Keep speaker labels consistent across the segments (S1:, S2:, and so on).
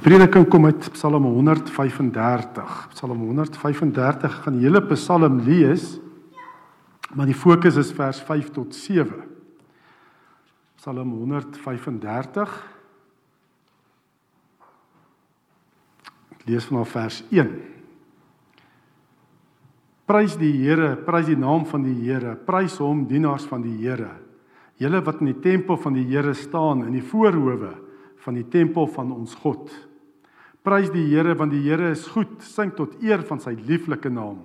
S1: Die prediking kom uit Psalm 135. Psalm 135 gaan die hele Psalm lees, maar die fokus is vers 5 tot 7. Psalm 135. Ek lees vanaf vers 1. Prys die Here, prys die naam van die Here, prys hom dienaars van die Here. Julle wat in die tempel van die Here staan in die voorhoewe van die tempel van ons God. Prys die Here want die Here is goed, sing tot eer van sy lieflike naam.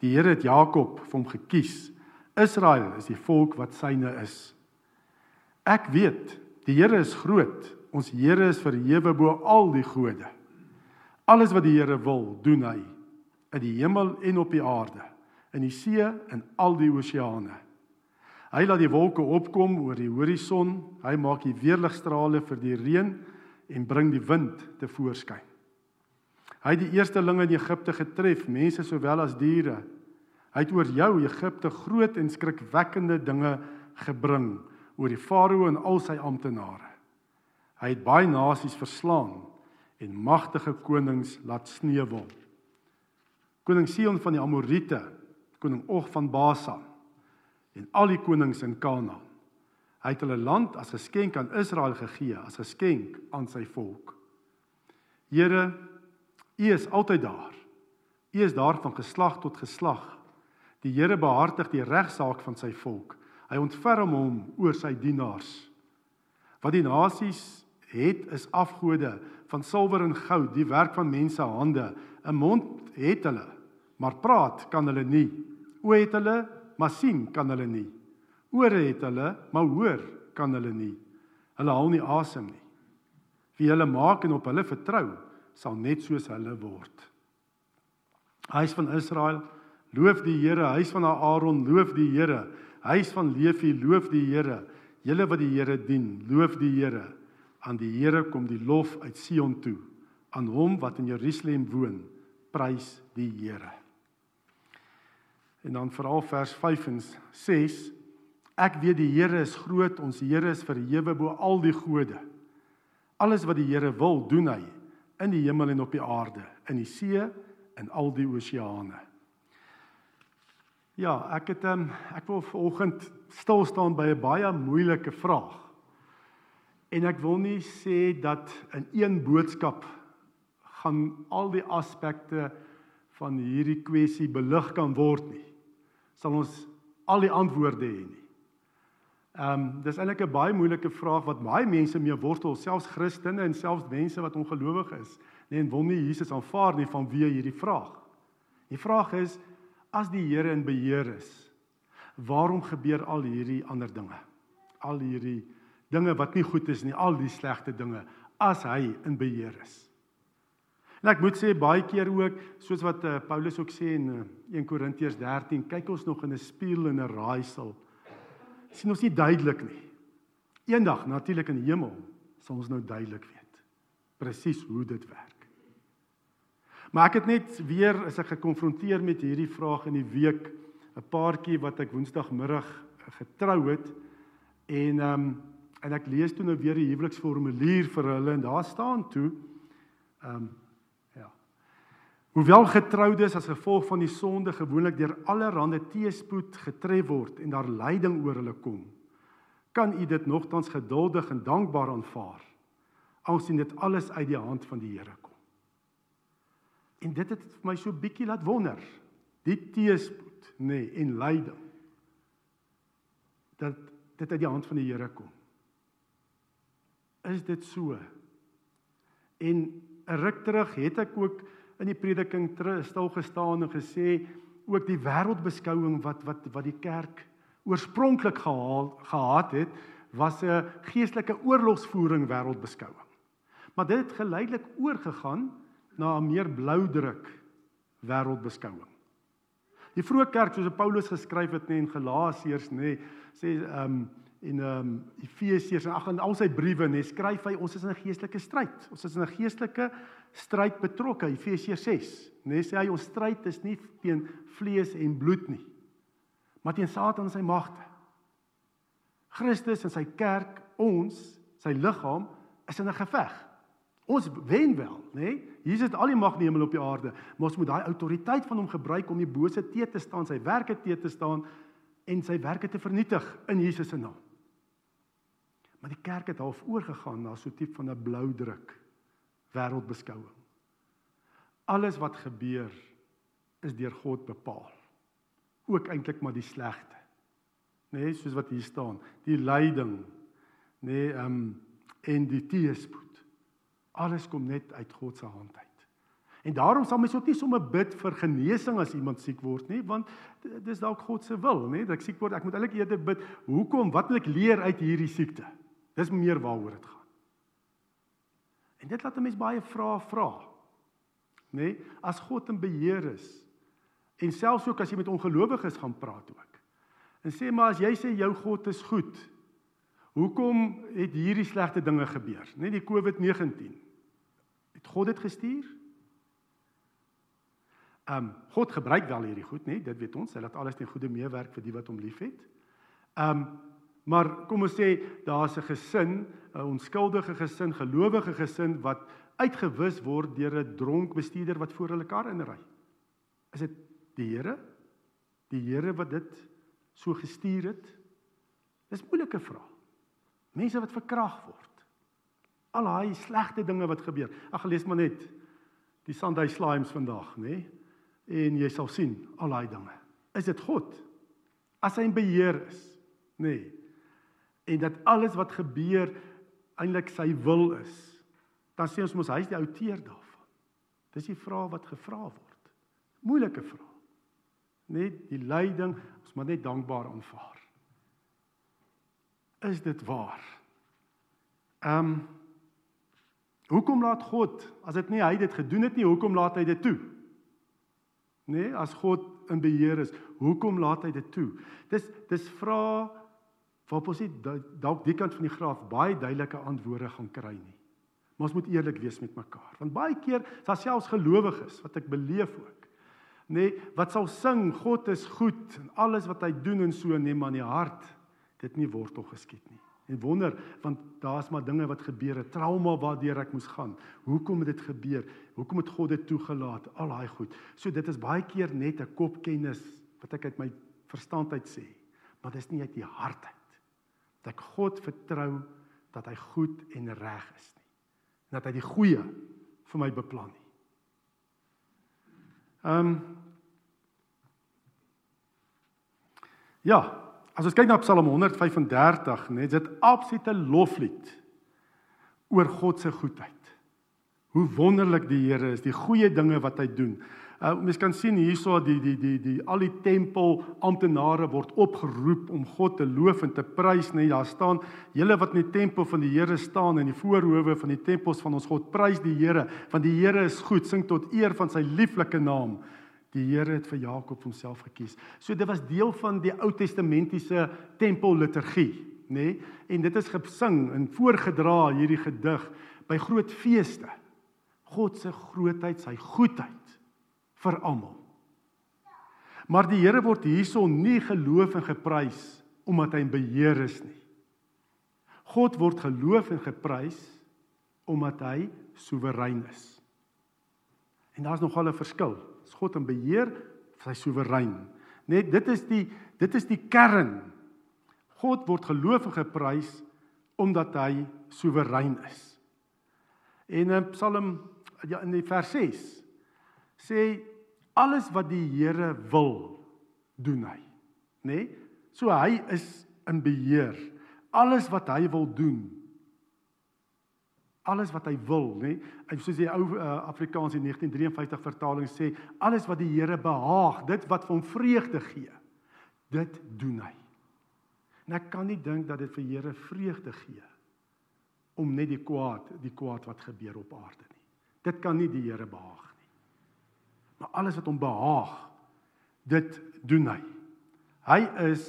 S1: Die Here het Jakob vir hom gekies. Israel is die volk wat syne is. Ek weet, die Here is groot. Ons Here is verhewe bo al die gode. Alles wat die Here wil, doen hy in die hemel en op die aarde, in die see en al die oseane. Hy laat die wolke opkom oor die horison, hy maak die weerligstrale vir die reën en bring die wind te voorskyn. Hy het die eerstelinge in Egipte getref, mense sowel as diere. Hy het oor jou Egipte groot en skrikwekkende dinge gebring oor die farao en al sy amptenare. Hy het baie nasies verslaan en magtige konings laat sneuwel. Koning Sion van die Amorite, koning Og van Basan en al die konings in Kanaan. Hy het hulle land as geskenk aan Israel gegee, as geskenk aan sy volk. Here, U is altyd daar. U is daar van geslag tot geslag. Die Here behartig die regsaak van sy volk. Hy ontferm hom oor sy dienaars. Wat die nasies het is afgode van silwer en goud, die werk van mense hande. 'n Mond het hulle, maar praat kan hulle nie. Oë het hulle, maar sien kan hulle nie. Ore het hulle, maar hoor kan hulle nie. Hulle haal nie asem nie. Wie hulle maak en op hulle vertrou, sal net soos hulle word. Huis van Israel, loof die Here. Huis van Aaron, loof die Here. Huis van Levi, loof die Here. Julle wat die Here dien, loof die Here. Aan die Here kom die lof uit Sion toe. Aan hom wat in Jerusalem woon, prys die Here. En dan veral vers 5 en 6 Ek weet die Here is groot, ons Here is verhewe bo al die gode. Alles wat die Here wil, doen hy in die hemel en op die aarde, in die see en al die oseane. Ja, ek het um, ek wil vanoggend stil staan by 'n baie moeilike vraag. En ek wil nie sê dat in een boodskap gaan al die aspekte van hierdie kwessie belig kan word nie. Sal ons al die antwoorde hê nie. Ehm um, dis eintlik 'n baie moeilike vraag wat baie mense mee wortel, selfs Christene en selfs mense wat ongelowig is, nee, en wil nie Jesus aanvaar nie van wie hierdie vraag. Die vraag is as die Here in beheer is, waarom gebeur al hierdie ander dinge? Al hierdie dinge wat nie goed is nie, al die slegte dinge as hy in beheer is. En ek moet sê baie keer ook, soos wat uh, Paulus ook sê in uh, eh, 1 Korintiërs 13, kyk ons nog in 'n spieël en 'n raaisel sien ons nie duidelik nie. Eendag natuurlik in die hemel sal ons nou duidelik weet presies hoe dit werk. Maar ek het net weer as ek gekonfronteer met hierdie vraag in die week 'n paartjie wat ek woensdagmiddag getrou het en ehm um, en ek lees toe nou weer die huweliksformulier vir hulle en daar staan toe ehm um, Hoewel getroudes as gevolg van die sonde gewoonlik deur allerlei teëspoed getref word en daar lyding oor hulle kom, kan u dit nogtans geduldig en dankbaar aanvaar, aangesien dit alles uit die hand van die Here kom. En dit het vir my so bietjie laat wonder, die teëspoed, nê, nee, en lyding dat dit uit die hand van die Here kom. Is dit so? En 'n ruk terug het ek ook in die prediking stil gestaan en gesê ook die wêreldbeskouing wat wat wat die kerk oorspronklik gehaal gehad het was 'n geestelike oorlogsvoering wêreldbeskouing. Maar dit het geleidelik oorgegaan na 'n meer bloudruk wêreldbeskouing. Die vroeë kerk soos Paulus geskryf het in Galasiërs nê sê ehm um, en ehm um, Efesiërs en ag en al sy briewe nê skryf hy ons is in 'n geestelike stryd. Ons is in 'n geestelike stryd betrokke. Efesiërs 6 nê sê hy ons stryd is nie teen vlees en bloed nie, maar teen Satan en sy magte. Christus en sy kerk, ons, sy liggaam is in 'n geveg. Ons wen wel, nê? Nee? Jesus het al die mag in die hemel op die aarde, maar ons moet daai autoriteit van hom gebruik om die bose te te staan, sy werke te te staan en sy werke te vernietig in Jesus se naam. Maar die kerk het half oorgegaan na so 'n tipe van 'n blou druk wêreldbeskouing. Alles wat gebeur is deur God bepaal. Ook eintlik maar die slegte. Nê, nee, soos wat hier staan, die lyding, nê, nee, ehm um, en die teëspoed. Alles kom net uit God se hand uit. En daarom sal mens ook nie sommer bid vir genesing as iemand siek word nie, want dis dalk God se wil, nê, dat ek siek word. Ek moet eintlik eerder bid, hoekom? Wat moet ek leer uit hierdie siekte? Dis meer waaroor dit gaan. En dit laat 'n mens baie vrae vra. Nê, as God in beheer is en selfs ook as jy met ongelowiges gaan praat ook. En sê maar as jy sê jou God is goed, hoekom het hierdie slegte dinge gebeur? Net die COVID-19. Het God dit gestuur? Ehm um, God gebruik wel hierdie goed, nê? Dit weet ons. Hy laat alles ten goeie meewerk vir die wat hom liefhet. Ehm um, maar kom ons sê daar's 'n gesin, 'n onskuldige gesin, gelowige gesin wat uitgewis word deur 'n dronk bestuurder wat voor hulle kar inry. Is dit die Here? Die Here wat dit so gestuur het? Dis moeilike vraag. Mense wat verkrag word. Al daai slegte dinge wat gebeur. Ag lees maar net die Sunday Slimes vandag, nê? Nee? en jy sal sien al daai dinge. Is dit God? As hy in beheer is, nê. Nee. En dat alles wat gebeur eintlik sy wil is. Dan sê ons mos hy is die outeur daarvan. Dis die vraag wat gevra word. Moeilike vraag. Net die lyding, ons moet net dankbaar aanvaar. Is dit waar? Ehm um, Hoekom laat God as dit nie hy dit gedoen het nie, hoekom laat hy dit toe? nê, nee, as God in beheer is, hoekom laat hy dit toe? Dis dis vra waarop ons dalk die kant van die graaf baie duidelike antwoorde gaan kry nie. Maar ons moet eerlik wees met mekaar. Want baie keer, daar selfs gelowiges wat ek beleef ook, nê, nee, wat sal sing God is goed en alles wat hy doen en so neem aan die hart, dit nie wortel geskied nie. En wonder want daar's maar dinge wat gebeur het, trauma waardeur ek moes gaan. Hoekom het dit gebeur? Hoekom het God dit toegelaat? Al daai goed. So dit is baie keer net 'n kopkennis wat ek uit my verstand uit sê, maar dit is nie uit die hart uit. Dat ek God vertrou dat hy goed en reg is nie. Dat hy die goeie vir my beplan nie. Ehm um, Ja, As ons kyk na Psalm 135, net dit absolute loflied oor God se goedheid. Hoe wonderlik die Here is, die goeie dinge wat hy doen. Uh mens kan sien hierso die die die die al die tempel amptenare word opgeroep om God te loof en te prys, net daar staan julle wat in die tempel van die Here staan in die voorhoewe van die tempels van ons God, prys die Here, want die Here is goed, sing tot eer van sy lieflike naam. Die Here het vir Jakob homself gekies. So dit was deel van die Ou Testamentiese tempelliturgie, nê? Nee? En dit is gesing en voorgedra hierdie gedig by groot feeste. God se grootheid, sy goedheid vir almal. Maar die Here word hierson nie geloof en geprys omdat hy in beheer is nie. God word geloof en geprys omdat hy soewerein is. En daar's nogal 'n verskil is God in beheer, hy is soewerein. Net dit is die dit is die kern. God word geloof en geprys omdat hy soewerein is. En in Psalm ja in die vers 6 sê alles wat die Here wil doen hy, nê? Nee? So hy is in beheer. Alles wat hy wil doen alles wat hy wil, nê? En soos die ou uh, Afrikaans in 1953 vertaling sê, alles wat die Here behaag, dit wat hom vreugde gee, dit doen hy. En ek kan nie dink dat dit vir Here vreugde gee om net die kwaad, die kwaad wat gebeur op aarde nie. Dit kan nie die Here behaag. Maar alles wat hom behaag, dit doen hy. Hy is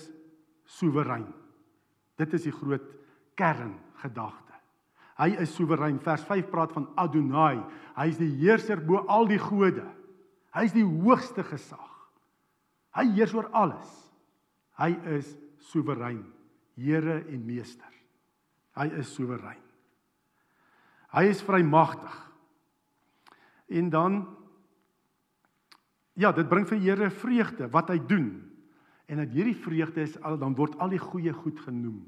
S1: soewerein. Dit is die groot kerngedagte. Hy is soewerein. Vers 5 praat van Adonai. Hy is die heerser bo al die gode. Hy is die hoogste gesag. Hy heers oor alles. Hy is soewerein, Here en Meester. Hy is soewerein. Hy is vrymagtig. En dan ja, dit bring vir Here vreugde wat hy doen. En dat hierdie vreugde is al dan word al die goeie goed genoem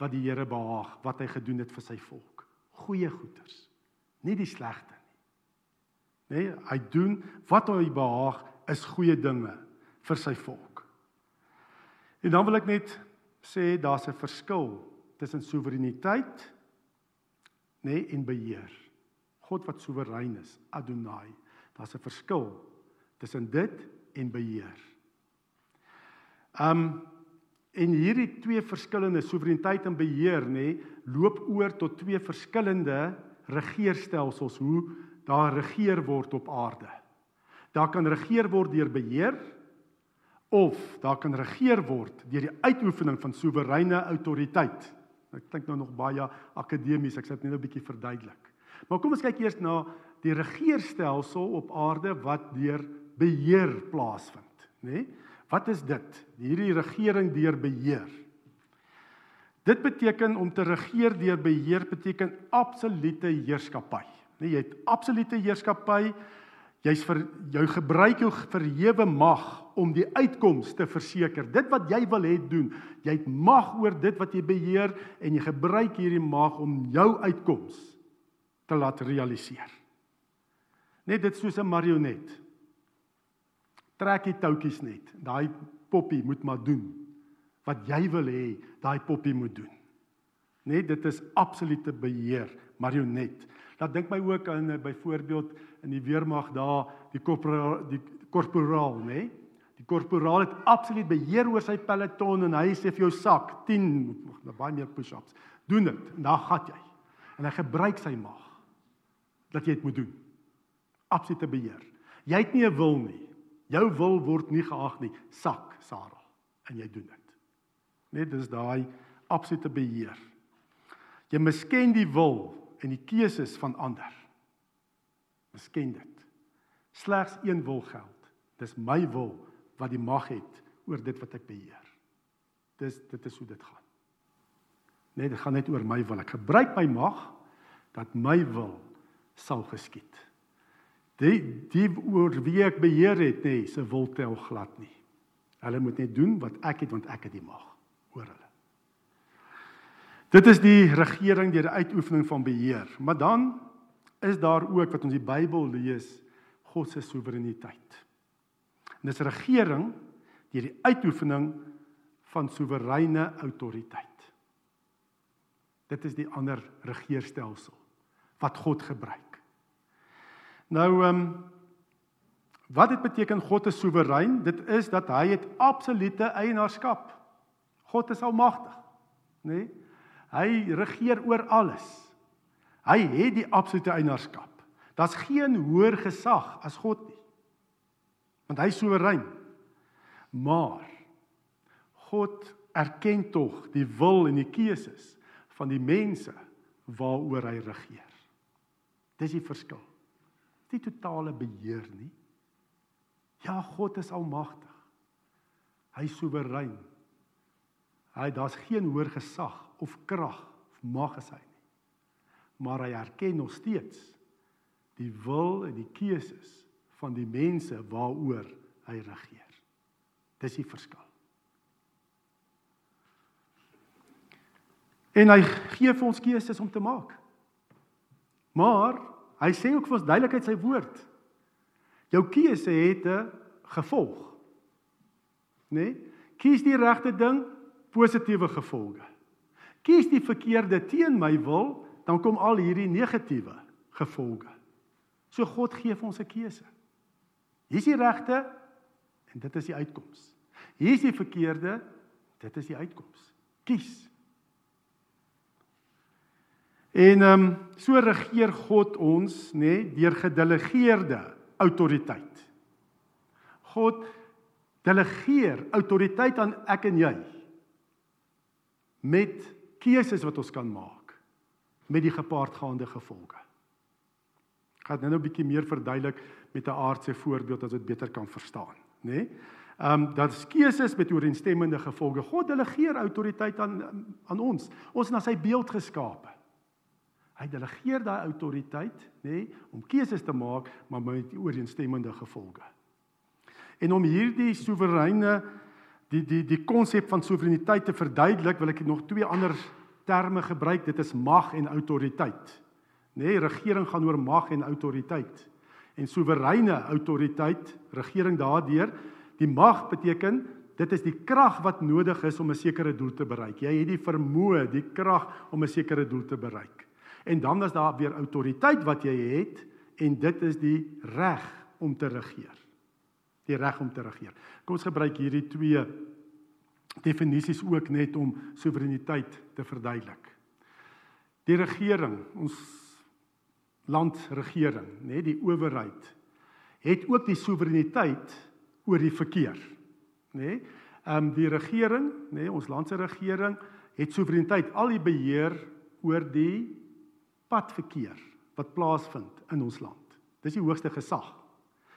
S1: wat die Here behaag, wat hy gedoen het vir sy volk. Goeie goeders, nie die slegte nie. Nee, hy doen wat hy behaag is goeie dinge vir sy volk. En dan wil ek net sê daar's 'n verskil tussen soewereiniteit nê nee, en beheer. God wat soewerein is, Adonai. Daar's 'n verskil tussen dit en beheer. Um en hierdie twee verskillende soewereiniteit en beheer nê nee, loop oor tot twee verskillende regeerstelsels hoe daar regeer word op aarde. Daar kan regeer word deur beheer of daar kan regeer word deur die uitoefening van soewereine autoriteit. Ek dink nou nog baie akademies, ek sê dit net 'n bietjie verduidelik. Maar kom ons kyk eers na die regeerstelsel op aarde wat deur beheer plaasvind, nê? Nee? Wat is dit? Hierdie regering deur beheer. Dit beteken om te regeer deur beheer beteken absolute heerskappy. Nee, jy het absolute heerskappy. Jy's vir jou gebruik jou verhewe mag om die uitkoms te verseker. Dit wat jy wil hê doen. Jy het mag oor dit wat jy beheer en jy gebruik hierdie mag om jou uitkoms te laat realiseer. Net dit soos 'n marionet. Trek die touwtjies net. Daai poppie moet maar doen wat jy wil hê daai poppie moet doen. Net dit is absolute beheer, marionet. Laat dink my ook aan eh, byvoorbeeld in die weermag daar die korporaal die korporaal, nê? Nee? Die korporaal het absoluut beheer oor sy peloton en hy sê vir jou sak 10 nog baie meer push-ups. Doen dit en dan gaan jy. En hy gebruik sy mag dat jy dit moet doen. Absolute beheer. Jy het nie 'n wil nie. Jou wil word nie geag nie. Sak, Sarah, en jy doen dit. Net dis daai absolute beheer. Jy misken die wil en die keuses van ander. Misken dit. Slegs een wil geld. Dis my wil wat die mag het oor dit wat ek beheer. Dis dit is hoe dit gaan. Nee, dit gaan net oor my wil. Ek gebruik my mag dat my wil sal geskied. Die die oor wie ek beheer het, nê, nee, se wil tel glad nie. Hulle moet net doen wat ek het want ek het die mag oor hulle. Dit is die regering deur die uitoefening van beheer. Maar dan is daar ook wat ons die Bybel lees, God se soewereiniteit. En dis regering deur die uitoefening van soewereine autoriteit. Dit is die ander regeerstelsel wat God gebruik. Nou ehm um, wat dit beteken God is soewerein? Dit is dat hy het absolute eienaarskap. God is almagtig, nê? Nee? Hy regeer oor alles. Hy het die absolute eienaarskap. Daar's geen hoër gesag as God nie. Want hy is soewerein. Maar God erken tog die wil en die keuses van die mense waaroor hy regeer. Dis die verskil. Die totale beheer nie. Ja, God is almagtig. Hy is soewerein. Hy daar's geen hoër gesag of krag of mag is hy nie. Maar hy erken nog steeds die wil en die keuses van die mense waaroor hy regeer. Dis die verskil. En hy gee vir ons keuses om te maak. Maar hy sê ook vir ons duidelikheid sy woord. Jou keuse het 'n gevolg. Né? Nee? Kies die regte ding, positiewe gevolge kies die verkeerde teen my wil, dan kom al hierdie negatiewe gevolge. So God gee vir ons 'n keuse. Hier is die regte en dit is die uitkoms. Hier is die verkeerde, dit is die uitkoms. Kies. En ehm um, so regeer God ons, nê, nee, deur gedelegeerde autoriteit. God delegeer autoriteit aan ek en jy met keuses wat ons kan maak met die gepaardgaande gevolge. Ek gaan nou 'n bietjie meer verduidelik met 'n aardse voorbeeld as dit beter kan verstaan, nê? Nee? Ehm um, dat keuses met ooreenstemmende gevolge. God delegeer autoriteit aan aan ons. Ons is na sy beeld geskape. Hy delegeer daai autoriteit, nê, nee, om keuses te maak, maar met ooreenstemmende gevolge. En om hierdie soewereine die die die konsep van soewereiniteit te verduidelik, wil ek nog twee ander terme gebruik. Dit is mag en autoriteit. Nê, nee, regering gaan oor mag en autoriteit. En soewereine autoriteit, regering daardeur, die mag beteken dit is die krag wat nodig is om 'n sekere doel te bereik. Jy het die vermoë, die krag om 'n sekere doel te bereik. En dan is daar weer autoriteit wat jy het en dit is die reg om te regeer. Die reg om te regeer. Kom ons gebruik hierdie twee definisies ook net om soewereiniteit te verduidelik. Die regering, ons landregering, nê, die owerheid het ook die soewereiniteit oor die verkeer, nê? Ehm um, die regering, nê, ons land se regering het soewereiniteit al die beheer oor die padverkeer wat plaasvind in ons land. Dis die hoogste gesag.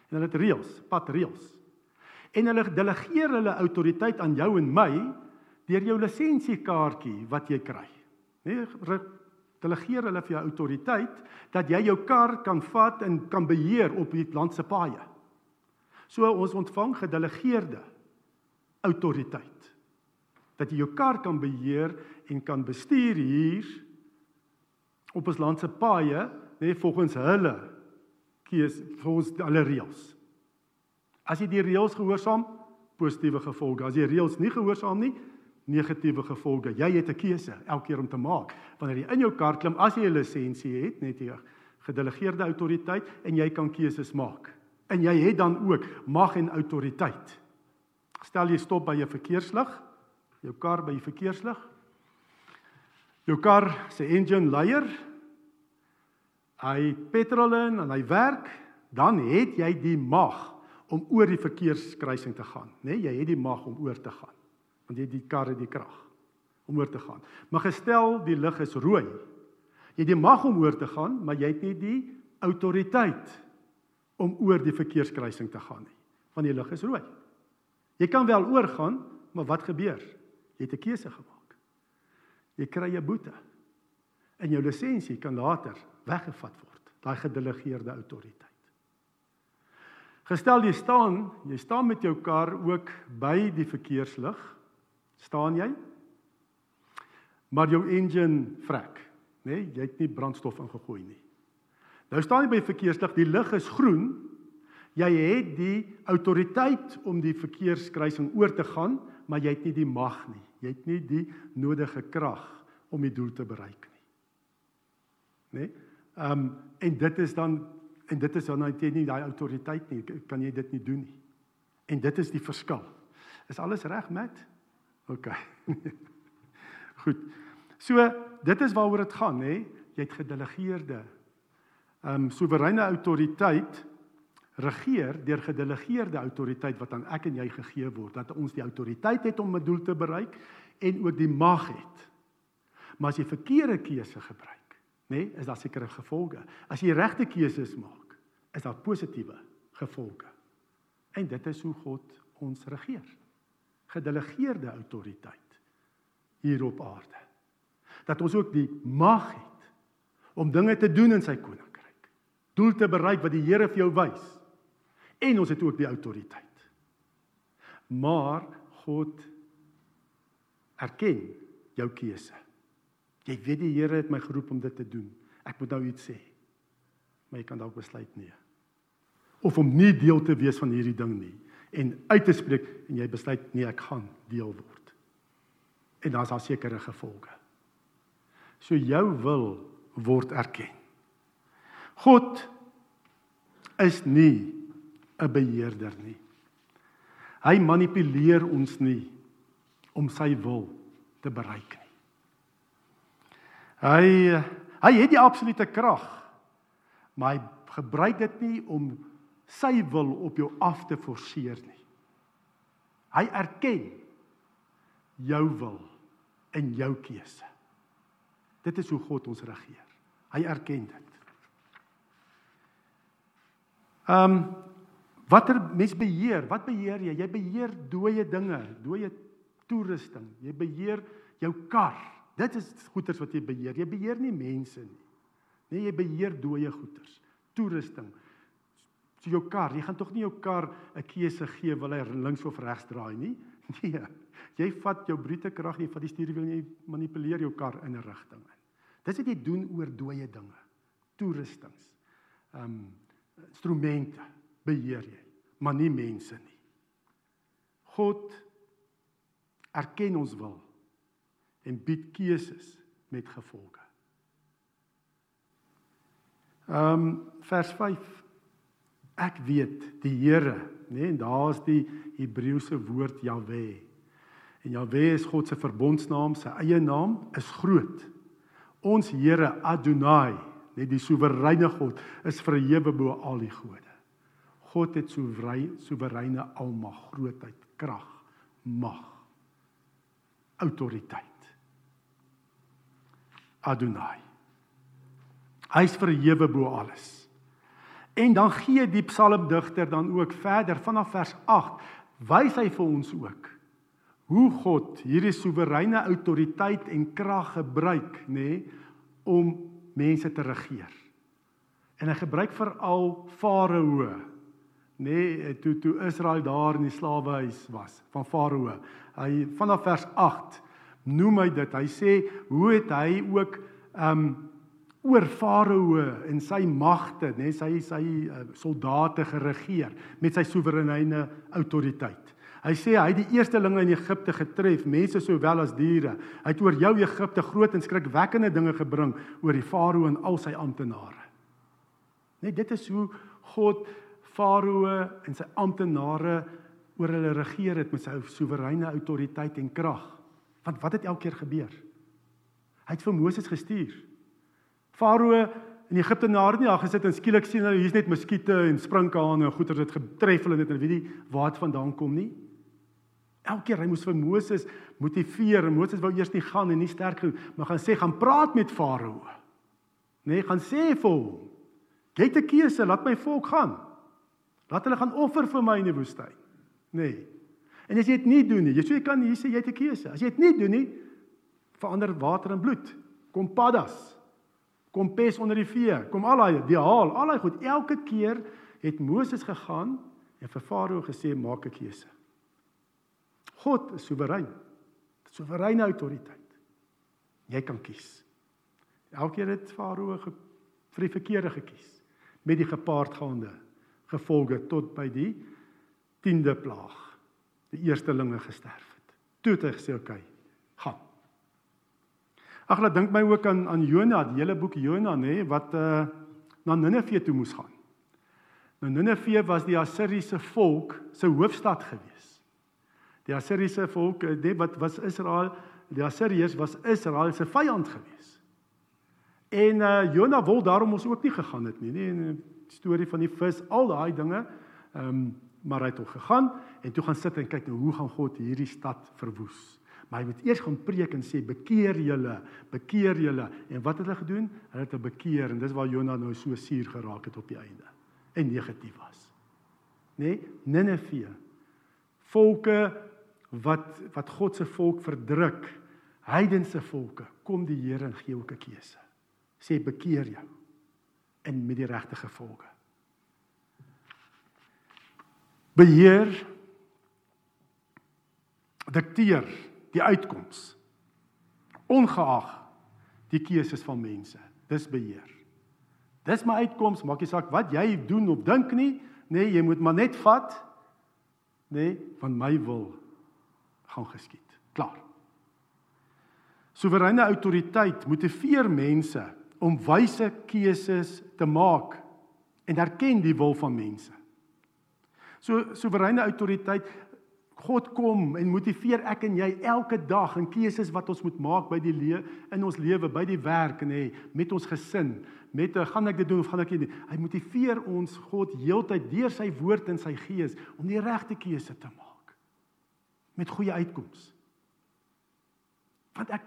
S1: En hulle het reëls, padreëls. En hulle delegeer hulle autoriteit aan jou en my deur jou lisensiekaartjie wat jy kry. Nee, delegeer hulle vir jou autoriteit dat jy jou kar kan vat en kan beheer op die land se paaie. So ons ontvang gedelegeerde autoriteit dat jy jou kar kan beheer en kan bestuur hier op ons land se paaie, nê, volgens hulle kies volgens alle reëls. As jy die reëls gehoorsaam, positiewe gevolge. As jy reëls nie gehoorsaam nie, negatiewe gevolge. Jy het 'n keuse elke keer om te maak. Wanneer jy in jou kar klim, as jy 'n lisensie het, net jy gedelegeerde autoriteit en jy kan keuses maak. En jy het dan ook mag en autoriteit. Stel jy stop by 'n verkeerslig, jou kar by die verkeerslig, jou kar se engine leier hy petrol in en hy werk dan het jy die mag om oor die verkeerskruising te gaan nê nee, jy het die mag om oor te gaan want jy die kar het die krag om oor te gaan. Maar gestel die lig is rooi. Jy het die mag om oor te gaan maar jy het nie die autoriteit om oor die verkeerskruising te gaan nie want die lig is rooi. Jy kan wel oorgaan maar wat gebeur? Jy het 'n keuse gemaak jy kry 'n boete. En jou lisensie kan later weggevat word, daai gedelegeerde autoriteit. Gestel jy staan, jy staan met jou kar ook by die verkeerslig, staan jy? Maar jou engine vrek, nê? Nee, jy het nie brandstof ingegooi nie. Nou staan jy by verkeerslig, die lig is groen. Jy het die autoriteit om die verkeerskruising oor te gaan, maar jy het nie die mag nie. Jy het nie die nodige krag om die doel te bereik nie. Né? Nee? Ehm um, en dit is dan en dit is dan jy nie daai autoriteit nie. Kan jy dit nie doen nie. En dit is die verskil. Is alles reg met? OK. Goed. So dit is waaroor dit gaan, hè? Jy het gedelegeerde ehm um, soewereine autoriteit regeer deur gedelegeerde autoriteit wat aan ek en jy gegee word dat ons die autoriteit het om 'n doel te bereik en ook die mag het. Maar as jy verkeerde keuse gebruik, nê, nee, is daar sekere gevolge. As jy regte keuses maak, is daar positiewe gevolge. En dit is hoe God ons regeer. Gedelegeerde autoriteit hier op aarde. Dat ons ook die mag het om dinge te doen in sy koninkryk. Doel te bereik wat die Here vir jou wys en ons het ook die autoriteit. Maar God erken jou keuse. Jy weet die Here het my geroep om dit te doen. Ek moet nou iets sê. Maar jy kan dalk besluit nee. Of om nie deel te wees van hierdie ding nie en uit te spreek en jy besluit nee, ek gaan deel word. En daar's daar sekere gevolge. So jou wil word erken. God is nie 'n beheerder nie. Hy manipuleer ons nie om sy wil te bereik nie. Hy hy het die absolute krag, maar hy gebruik dit nie om sy wil op jou af te forceer nie. Hy erken jou wil en jou keuse. Dit is hoe God ons regeer. Hy erken dit. Ehm um, Watter mens beheer? Wat beheer jy? Jy beheer dooie dinge, dooie toerusting. Jy beheer jou kar. Dit is goederes wat jy beheer. Jy beheer nie mense nie. Nee, jy beheer dooie goederes. Toerusting. So jou kar, jy gaan tog nie jou kar 'n keuse gee wil hy links of regs draai nie. Nee. Jy vat jou brute krag, jy vat die stuurwiel en jy manipuleer jou kar in 'n rigting in. Dis wat jy doen oor dooie dinge. Toerustings. Ehm um, instrumente beheer jy, maar nie mense nie. God erken ons wil en bied keuses met gevolge. Ehm um, vers 5 Ek weet die Here, nê, nee, en daar's die Hebreëse woord Jahwe. En Jahwe is God se verbondsnaam, sy eie naam is groot. Ons Here Adonai, net die soewereine God, is verhewe bo al die gode. God het soewerein, soewereine almag, grootheid, krag, mag, autoriteit. Adonai. Hy is verhewe bo alles. En dan gee die psalmdigter dan ook verder vanaf vers 8 wys hy vir ons ook hoe God hierdie soewereine autoriteit en krag gebruik nê nee, om mense te regeer. En hy gebruik veral Farao nê nee, toe toe Israel daar in die slawehuis was van Farao. Hy vanaf vers 8 noem hy dit. Hy sê hoe het hy ook ehm um, oor Farao en sy magte, nê, sy sy uh, soldate geregeer met sy soewereine autoriteit. Hy sê hy het die eerstelinge in Egipte getref, mense sowel as diere. Hy het oor jou Egipte groot en skrikwekkende dinge gebring oor die Farao en al sy amptenare. Net dit is hoe God Farao en sy amptenare oor hulle regeer het met sy soewereine autoriteit en krag. Want wat het elke keer gebeur? Hy het vir Moses gestuur. Farao in Egipte na nie daar gesit en skielik sien hulle hier's net muskiete en sprinkane en goeie dit getref hulle net en weet nie waar dit vandaan kom nie. Elke keer hy moes vir Moses motiveer en Moses wou eers nie gaan en nie sterk genoeg, maar gaan sê gaan praat met Farao. Nee, gaan sê vir hom. Jy het 'n keuse, laat my volk gaan. Laat hulle gaan offer vir my in die woestyn. Nee. En as jy dit nie doen nie, jy sê jy kan hier sê jy het 'n keuse. As jy dit nie doen nie, verander water in bloed. Kom paddas kom pes onder die vee, kom al daai die haal, al daai goed. Elke keer het Moses gegaan en vir Farao gesê maak 'n keuse. God is soewerein. Soewereine autoriteit. Jy kan kies. Elke keer het Farao vir die verkeerde gekies met die gepaardgaande gevolge tot by die 10de plaag. Die eerstelinge gesterf het. Toe het hy gesê, "Oké, okay, gaan." Ag, laat dink my ook aan aan Jona, die hele boek Jona, nê, wat uh na Ninive toe moes gaan. Nou Ninive was die Assiriese volk se hoofstad gewees. Die Assiriese volk, dit wat was Israel, die Assiriërs was Israel se vyand gewees. En uh Jona wil daarom ons ook nie gegaan het nie, nê, 'n storie van die vis, al daai dinge. Ehm um, maar hy het ook gegaan en toe gaan sit en kyk nou hoe gaan God hierdie stad verwoes. Maar hy moet eers gaan preek en sê bekeer julle, bekeer julle. En wat het hulle gedoen? Hulle het bekeer en dis waar Jonah nou so suur geraak het op die einde en negatief was. Nê? Nee? Nineve. Volke wat wat God se volk verdruk, heidense volke, kom die Here en gee ook 'n keuse. Sê bekeer jou en met die regte gevolge. Beheer dikteer die uitkoms. Ongeag die keuses van mense. Dis beheer. Dis my uitkoms, maak nie saak wat jy doen of dink nie, nê, nee, jy moet maar net vat nê, nee, van my wil gaan geskied. Klaar. Soewereine autoriteit motiveer mense om wyse keuses te maak en erken die wil van mense. So soewereine autoriteit God kom en motiveer ek en jy elke dag in keuses wat ons moet maak by die lewe in ons lewe, by die werk en hè, met ons gesin, met 'n gaan ek dit doen of gaan ek dit nie. Hy motiveer ons God heeltyd deur sy woord en sy gees om die regte keuse te maak met goeie uitkomste. Want ek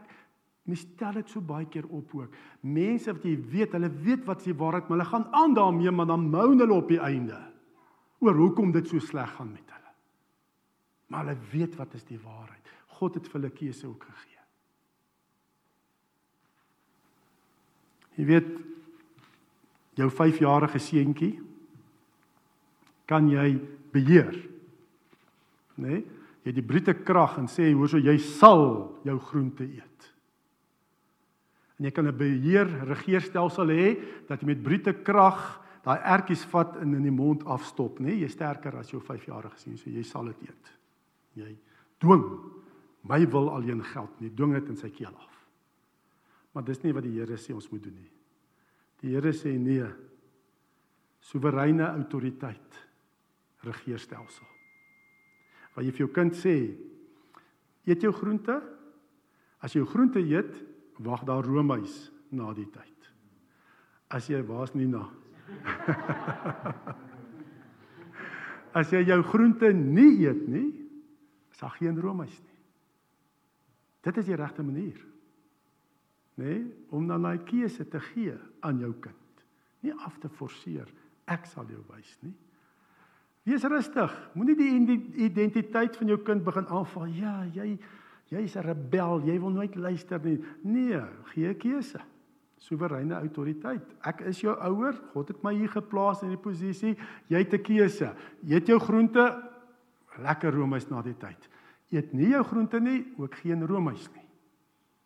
S1: mis stel dit so baie keer op ook. Mense wat jy weet, hulle weet wat se waarheid, maar hulle gaan aan daarmee, maar dan moan hulle op die einde oor hoekom dit so sleg gaan met hulle maar hulle weet wat is die waarheid. God het vir hulle keuse ook gegee. Jy weet jou 5-jarige seentjie kan jy beheer. Né? Nee? Jy het die brute krag en sê hoor so jy sal jou groente eet. En jy kan 'n beheer regeerstelsel hê dat jy met brute krag daai ertjies vat en in die mond afstop, né? Nee? Jy sterker as jou 5-jarige seun, so jy sal dit eet. Jy dwing my wil alleen geld nie, dwing dit in sy keel af. Maar dis nie wat die Here sê ons moet doen nie. Die Here sê nee. Soewereine autoriteit regeerstelsel. Waar jy vir jou kind sê, eet jou groente. As jy jou groente eet, wag daar roomhuis na die tyd. As jy waar's nie na. As jy jou groente nie eet nie, is daar geen roomhuis nie. Dit is die regte manier. Nê, nee, om dan daai keuse te gee aan jou kind. Nie af te forceer. Ek sal jou wys nie. Wees rustig. Moenie die identiteit van jou kind begin aanval. Ja, jy jy's 'n rebel. Jy wil nooit luister nie. Nee, gee keuse. Soewereine autoriteit. Ek is jou ouer. God het my hier geplaas in die posisie. Jy het 'n keuse. Eet jou groente lekker roomys na die tyd. Eet nie jou groente nie, ook geen roomys nie.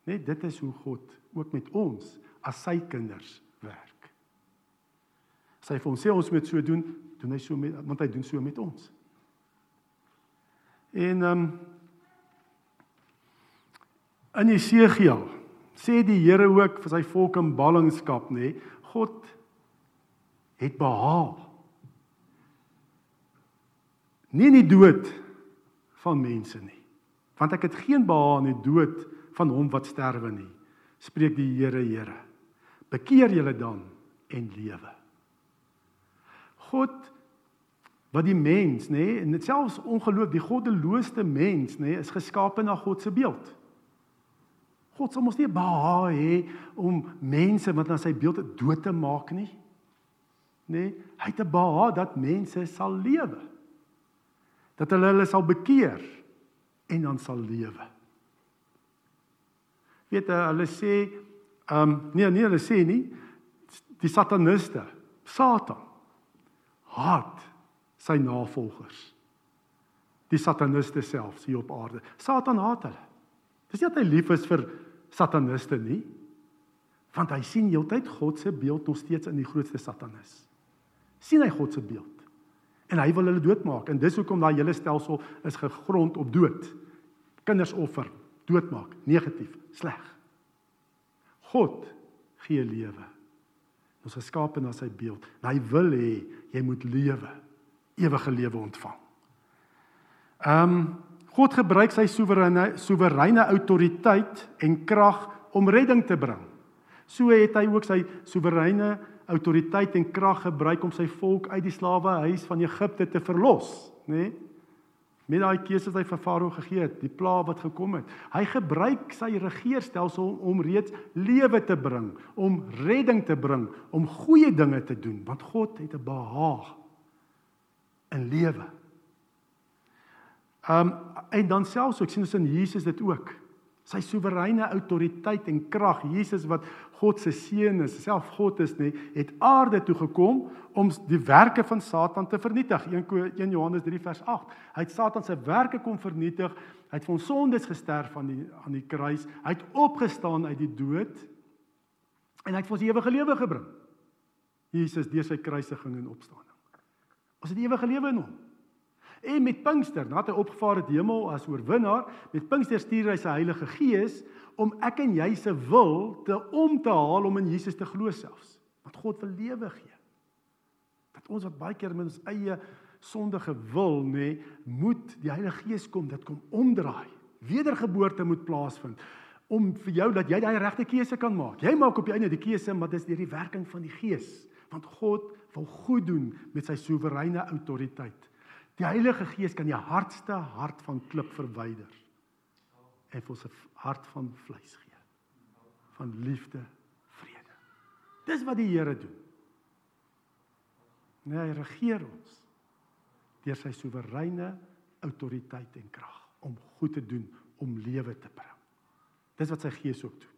S1: Net dit is hoe God ook met ons as sy kinders werk. As hy vir ons sê ons moet so doen, doen hy so met want hy doen so met ons. En ehm um, in Jesegiel sê die Here ook vir sy volk in ballingskap nê, God het behaal nie die dood van mense nie. Want ek het geen behaal in die dood van hom wat sterwe nie, spreek die Here Here. Bekeer julle dan en lewe. God wat die mens, nê, nee, en selfs ongeloof, die goddeloosste mens, nê, nee, is geskape na God se beeld. God sal mos nie behaag hê om mense wat na sy beeld dood te maak nie. Nee, hy het behaag dat mense sal lewe. Dat hulle hulle sal bekeer en dan sal lewe. Weet jy, hulle sê ehm um, nee, nee, hulle sê nie die sataniste, Satan haat sy navolgers. Die sataniste self hier op aarde. Satan haat hulle. Dis nie dat hy lief is vir sataniste nie, want hy sien heeltyd God se beeld nog steeds in die grootste satanis. sien hy God se beeld. En hy wil hulle doodmaak en dis hoekom daai hele stelsel is gegrond op dood. Kinders offer, doodmaak, negatief, sleg. God gee lewe. Ons is geskape na sy beeld. En hy wil hê jy moet lewe, ewige lewe ontvang. Ehm um, God gebruik sy soewereine soewereine autoriteit en krag om redding te bring. So het hy ook sy soewereine autoriteit en krag gebruik om sy volk uit die slawehuis van Egipte te verlos, nê? Nee? Met daai keuses wat hy vir Farao gegee het, die pla wat gekom het. Hy gebruik sy regeerstelsel om reeds lewe te bring, om redding te bring, om goeie dinge te doen, want God het 'n behaag in lewe. Um en dan selfs ek sien ons in Jesus dit ook. Sy soewereine autoriteit en krag, Jesus wat God se seun is, self God is nie, het aarde toe gekom om die werke van Satan te vernietig. 1 Johannes 3 vers 8. Hy het Satan se werke kom vernietig. Hy het vir ons sondes gesterf aan die aan die kruis. Hy het opgestaan uit die dood en hy het vir ons ewige lewe gebring. Jesus deur sy kruisiging en opstanding. Ons het ewige lewe in hom. En met Pinkster, nadat hy opgevaar het hemel as oorwinnaar, met Pinkster stuur hy sy Heilige Gees om ek en jy se wil te om te haal om in Jesus te glo selfs. Want God wil lewe gee. Dat ons wat baie keer met ons eie sondige wil, nê, moet die Heilige Gees kom, dit kom omdraai. Wedergeboorte moet plaasvind om vir jou dat jy daai regte keuse kan maak. Jy maak op die einde die keuse, maar dis deur die werking van die Gees, want God wil goed doen met sy soewereine autoriteit. Die Heilige Gees kan jou hardste hart van klip verwyder en vir ons 'n hart van vleis gee. Van liefde, vrede. Dis wat die Here doen. Nee, hy regeer ons deur sy soewereine autoriteit en krag om goed te doen, om lewe te bring. Dis wat sy Gees ook doen.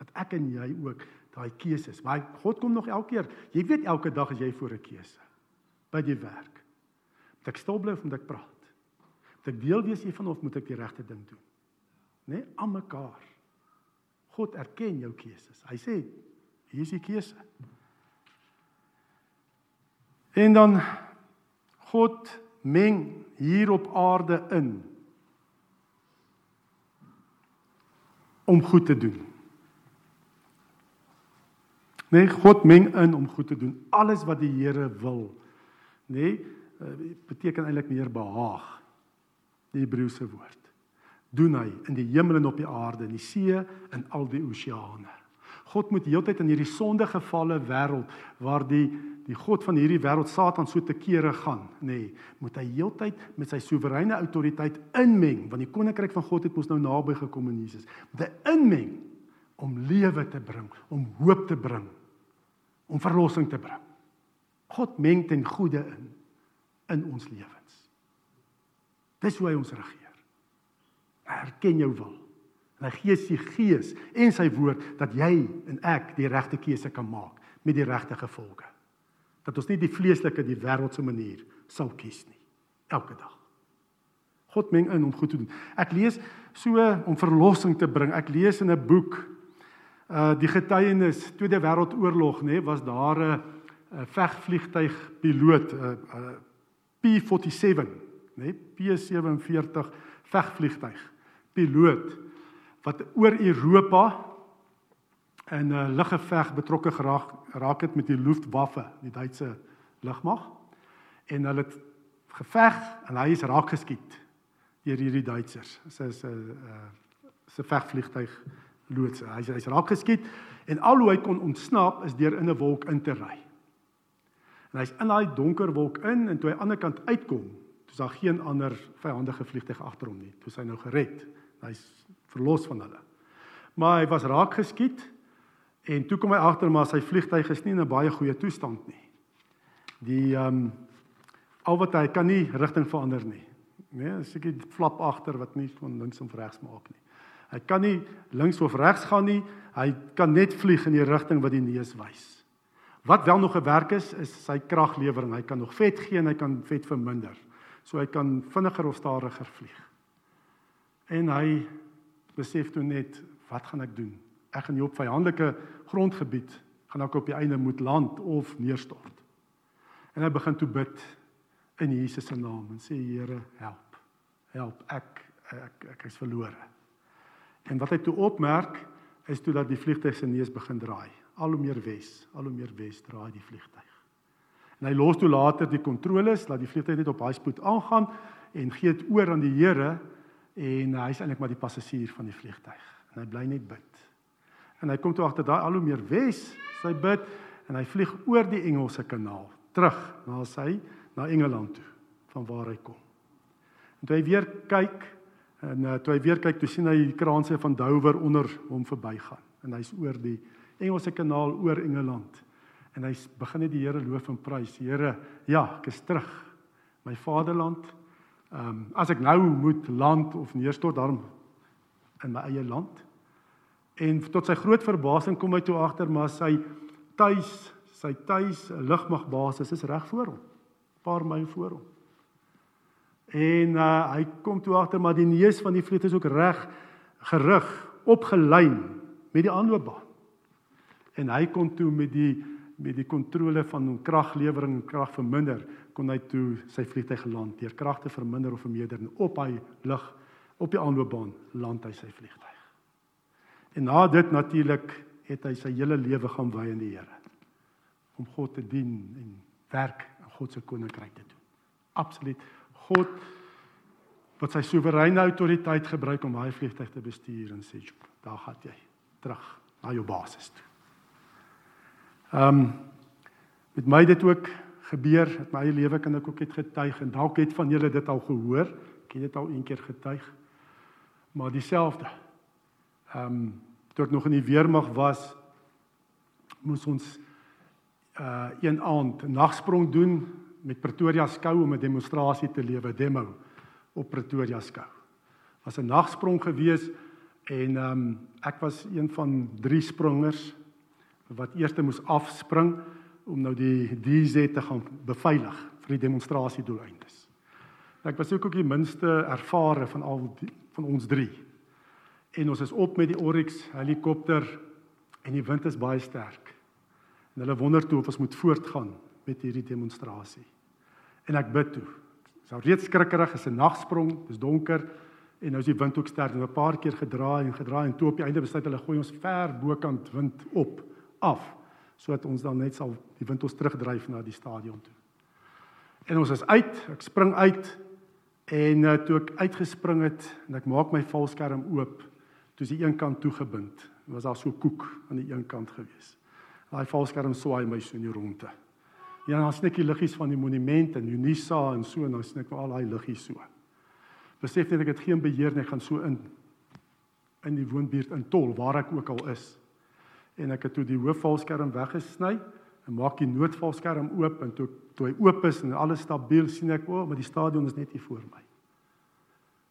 S1: Dat ek en jy ook daai keuses. Maar God kom nog elke keer. Jy weet elke dag as jy voor 'n keuse by die werk. Moet ek stil bly of moet ek praat? Moet ek deel wees hiervan of moet ek die regte ding doen? Né? Nee, aan mekaar. God erken jou keuses. Hy sê hier is die keuse. En dan God meng hier op aarde in om goed te doen. Nee, God meng in om goed te doen. Alles wat die Here wil, nee, beteken eintlik meer behaag. Die Hebreëse woord. Doen hy in die hemel en op die aarde, in die see en al die oseane. God moet heeltyd in hierdie sondige gevalle wêreld waar die die God van hierdie wêreld Satan so te kere gaan, nê, nee, moet hy heeltyd met sy soewereine autoriteit inmeng want die koninkryk van God het mos nou naby gekom in Jesus. Moet hy inmeng om lewe te bring, om hoop te bring, om verlossing te bring. God meng ten goeie in in ons lewens. Dis hoe hy ons regeer. Hy erken jou wil. En hy gee sy gees en sy woord dat jy en ek die regte keuse kan maak met die regte gevolge. Dat ons nie die vleeslike, die wêreldse manier sal kies nie elke dag. God meng in om goed te doen. Ek lees so om verlossing te bring. Ek lees in 'n boek uh die getuienis Tweede Wêreldoorlog nê was daar 'n uh, vegvliegtuig piloot 'n uh, uh, P47 nê P47 vegvliegtuig piloot wat oor Europa in 'n uh, luggeveg betrokke geraak raak het met die Luftwaffe die Duitse lugmag en hulle het geveg en hy is raak geskiet deur hierdie Duitsers sy is 'n uh, se vegvliegtuig loods. Hy's hy's raak geskiet en al hoe hy kon ontsnap is deur in 'n wolk in te ry. En hy's in daai donker wolk in en toe hy aan die ander kant uitkom, dis daar geen ander vyandige vliegtyg agter hom nie. Toe hy nou gered. Hy's verlos van hulle. Maar hy was raak geskiet en toe kom hy agter maar sy vliegtyg is nie in 'n baie goeie toestand nie. Die ehm um, al wat hy kan nie rigting verander nie. Nee, seker flap agter wat nie van links of regs maak nie. Hy kan nie links of regs gaan nie. Hy kan net vlieg in die rigting wat die neus wys. Wat wel nog 'n werk is, is sy kraglewering. Hy kan nog vet gee en hy kan vet verminder. So hy kan vinniger of stadiger vlieg. En hy besef toe net, wat gaan ek doen? Ek gaan nie op vyandelike grondgebied gaan ek op die einde moet land of neerstort. En hy begin toe bid in Jesus se naam en sê Here, help. Help, ek ek ek is verlore. En wat hy toe opmerk is toe dat die vliegtuig se neus begin draai. Al hoe meer wes, al hoe meer wes draai die vliegtuig. En hy los toe later die kontroles dat die vliegtuig net op high speed aangaan en gee dit oor aan die Here en hy is eintlik maar die passasier van die vliegtuig. En hy bly net bid. En hy kom toe agter daai al hoe meer wes, sy bid en hy vlieg oor die Engelse kanaal terug na sy na Engeland toe van waar hy kom. En toe hy weer kyk En uh, toe hy weer kyk, toe sien hy die kraanse van Dover onder hom verbygaan. En hy's oor die Engelse kanaal oor Engeland. En hy begin net die Here loof en prys. Here, ja, ek is terug. My vaderland. Ehm um, as ek nou moet land of neerstort daarom in my eie land. En tot sy groot verbasing kom hy toe agter maar sy tuis, sy tuis lugmagbasis is reg voor hom. 'n Paar myl voor hom. En uh, hy kom toe agter maar die neus van die vlieg is ook reg gerig, opgelyn met die aanloopbaan. En hy kon toe met die met die kontrole van kraglewering en krag verminder, kon hy toe sy vliegtyg geland deur krag te verminder of vermeerder op hy lug op die aanloopbaan land hy sy vliegtyg. En na dit natuurlik het hy sy hele lewe gaan wy aan die Here om God te dien en werk in God se koninkryk te doen. Absoluut God wat sy soewereine autoriteit gebruik om daai vliegtuig te bestuur en sê, "Daar gaan jy terug na jou basis toe." Ehm um, met my dit ook gebeur in my eie lewe kan ek ook net getuig en dalk het van julle dit al gehoor. Ek het dit al een keer getuig. Maar dieselfde. Ehm um, toe ek nog in die weermag was, moes ons uh een aand 'n nagsprong doen met Pretoria skou om 'n demonstrasie te lewe, demo op Pretoria skou. Was 'n nagsprong gewees en ehm um, ek was een van drie springers wat eers moes afspring om nou die DZ te gaan beveilig vir die demonstrasiedoeleindes. Ek was ook ook die minste ervare van al die, van ons drie. En ons is op met die Oryx helikopter en die wind is baie sterk. En hulle wonder toe of ons moet voortgaan met hierdie demonstrasie. En ek bid toe. Dit is reeds skrikkerig, is 'n nagsprong, dis donker en nou is die wind ook sterk. En 'n paar keer gedraai en gedraai en toe op die einde besluit hulle gooi ons ver bokant wind op af sodat ons dan net sal die wind ons terugdryf na die stadion toe. En ons is uit, ek spring uit en uh, toe ek uitgespring het en ek maak my valskerm oop, toe is die een kant toegebind. Dit was daar so koek aan die een kant gewees. Daai valskerm swaai my so in die ronde. Ja, dan sien die liggies van die monument en Unisa en so en dan sien ek al daai liggies so. Besef net ek het geen beheer nie, ek gaan so in in die woonbuurt in Tol waar ek ook al is. En ek het toe die hoofvalskerm weggesny en maak die noodvalskerm oop en toe toe hy oop is en alles stabiel sien ek o, oh, maar die stadion is net hier voor my.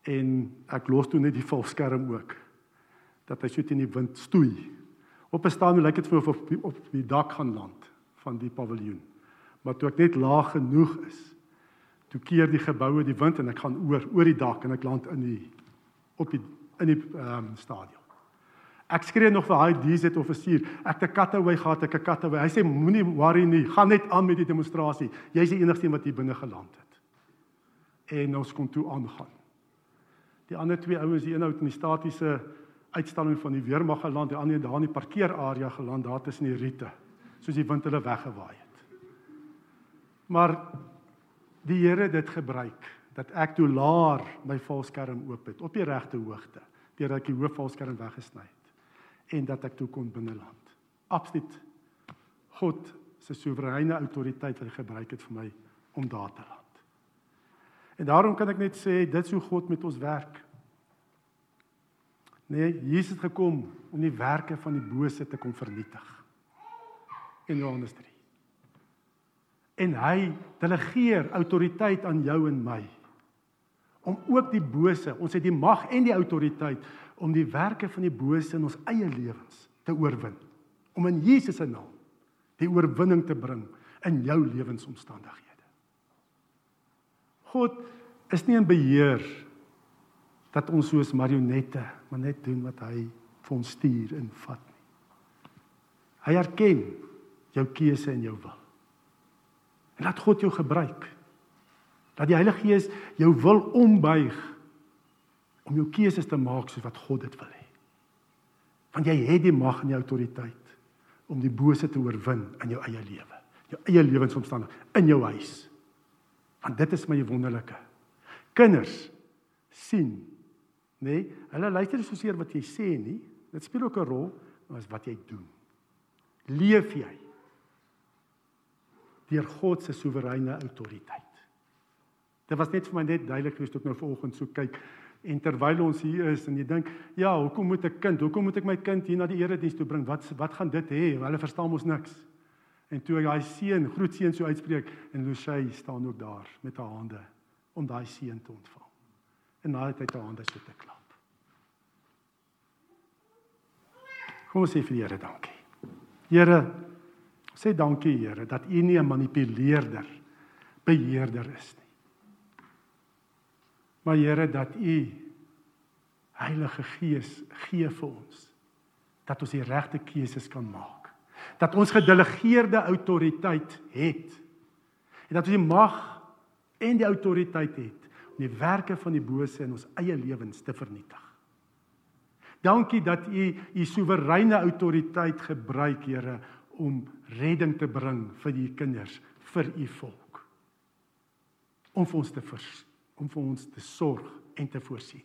S1: En ek los toe net die valskerm ook dat hy so teen die wind stoei. Op 'n stadion lyk dit vir of op die, op die dak gaan land van die paviljoen. Maar toe ek net laag genoeg is, toe keer die geboue die wind en ek gaan oor oor die dak en ek land in die op die in die ehm um, stadion. Ek skree nog vir hy DZ offisier. Ek het 'n cutaway gehad, ek 'n cutaway. Hy sê moenie worry nie, gaan net aan met die demonstrasie. Jy's die enigste een wat hier binne geland het. En ons kon toe aangaan. Die ander twee ouens, die een ou in die statiese uitstalling van die weermag geland, die ander daar in die parkeerarea geland, daar tussen die riete, soos die wind hulle weggewaai het. Maar die Here het dit gebruik dat ek toe laer my valskerm oop het op die regte hoogte, deurdat ek die hoofvalskerm weggesny het en dat ek toe kon binneland. Absoluut God se soewereine autoriteit wat hy gebruik het vir my om daar te land. En daarom kan ek net sê dit is hoe God met ons werk. Nee, Jesus het gekom om die werke van die bose te kom vernietig. In Johannes 3. En hy delegeer autoriteit aan jou en my om ook die bose, ons het die mag en die autoriteit om die werke van die bose in ons eie lewens te oorwin. Om in Jesus se naam die oorwinning te bring in jou lewensomstandighede. God is nie in beheer dat ons soos marionette maar net doen wat hy vir ons stuur en vat nie. Hy erken jou keuse en jou wil. En laat God jou gebruik. Dat die Heilige Gees jou wil ombuig om jou keuses te maak soos wat God dit wil hê. Want jy het die mag en die autoriteit om die bose te oorwin in jou eie lewe, jou eie lewensomstandighede, in jou huis. Want dit is my wonderlike. Kinders sien, nê? Nee, hulle luister nie soseer wat jy sê nie. Dit speel ook 'n rol, maar wat jy doen. Leef jy deur God se soewereine autoriteit. Dit was net vir my net duidelik gewees toe ek nou vanoggend so kyk En terwyl ons hier is en jy dink, ja, hoekom moet ek kind? Hoekom moet ek my kind hier na die erediens toe bring? Wat wat gaan dit hê? Hulle verstaan mos niks. En toe hy daai seun, groot seun so uitspreek en Lucy staan ook daar met haar hande om daai seun te ontvang. En nadat hy haar hande so te klap. Kom ons sê vir die Here dankie. Here, sê dankie Here dat U nie 'n manipuleerder, beheerder is nie. Maar Here dat U Heilige Gees gee vir ons dat ons die regte keuses kan maak. Dat ons gedelegeerde autoriteit het. En dat ons die mag en die autoriteit het om die werke van die bose in ons eie lewens te vernietig. Dankie dat U U soewereine autoriteit gebruik, Here, om redding te bring vir U kinders, vir U volk. Om vir ons te vers om vir ons te sorg en te voorsien.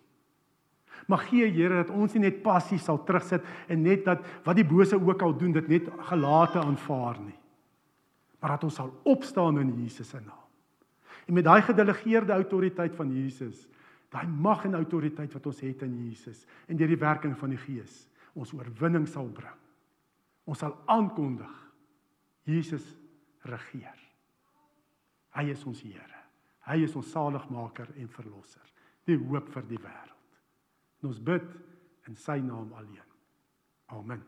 S1: Mag gee Here dat ons nie net passief sal terugsit en net dat wat die bose ook al doen dit net gelate aanvaar nie. Maar dat ons sal opstaan in Jesus se naam. En met daai gedelegeerde autoriteit van Jesus, daai mag en autoriteit wat ons het in Jesus en deur die werking van die Gees, ons oorwinning sal bring. Ons sal aankondig Jesus regeer. Hy is ons Here. Hy is ons saligmaker en verlosser, die hoop vir die wêreld. Ons bid in sy naam alleen. Amen.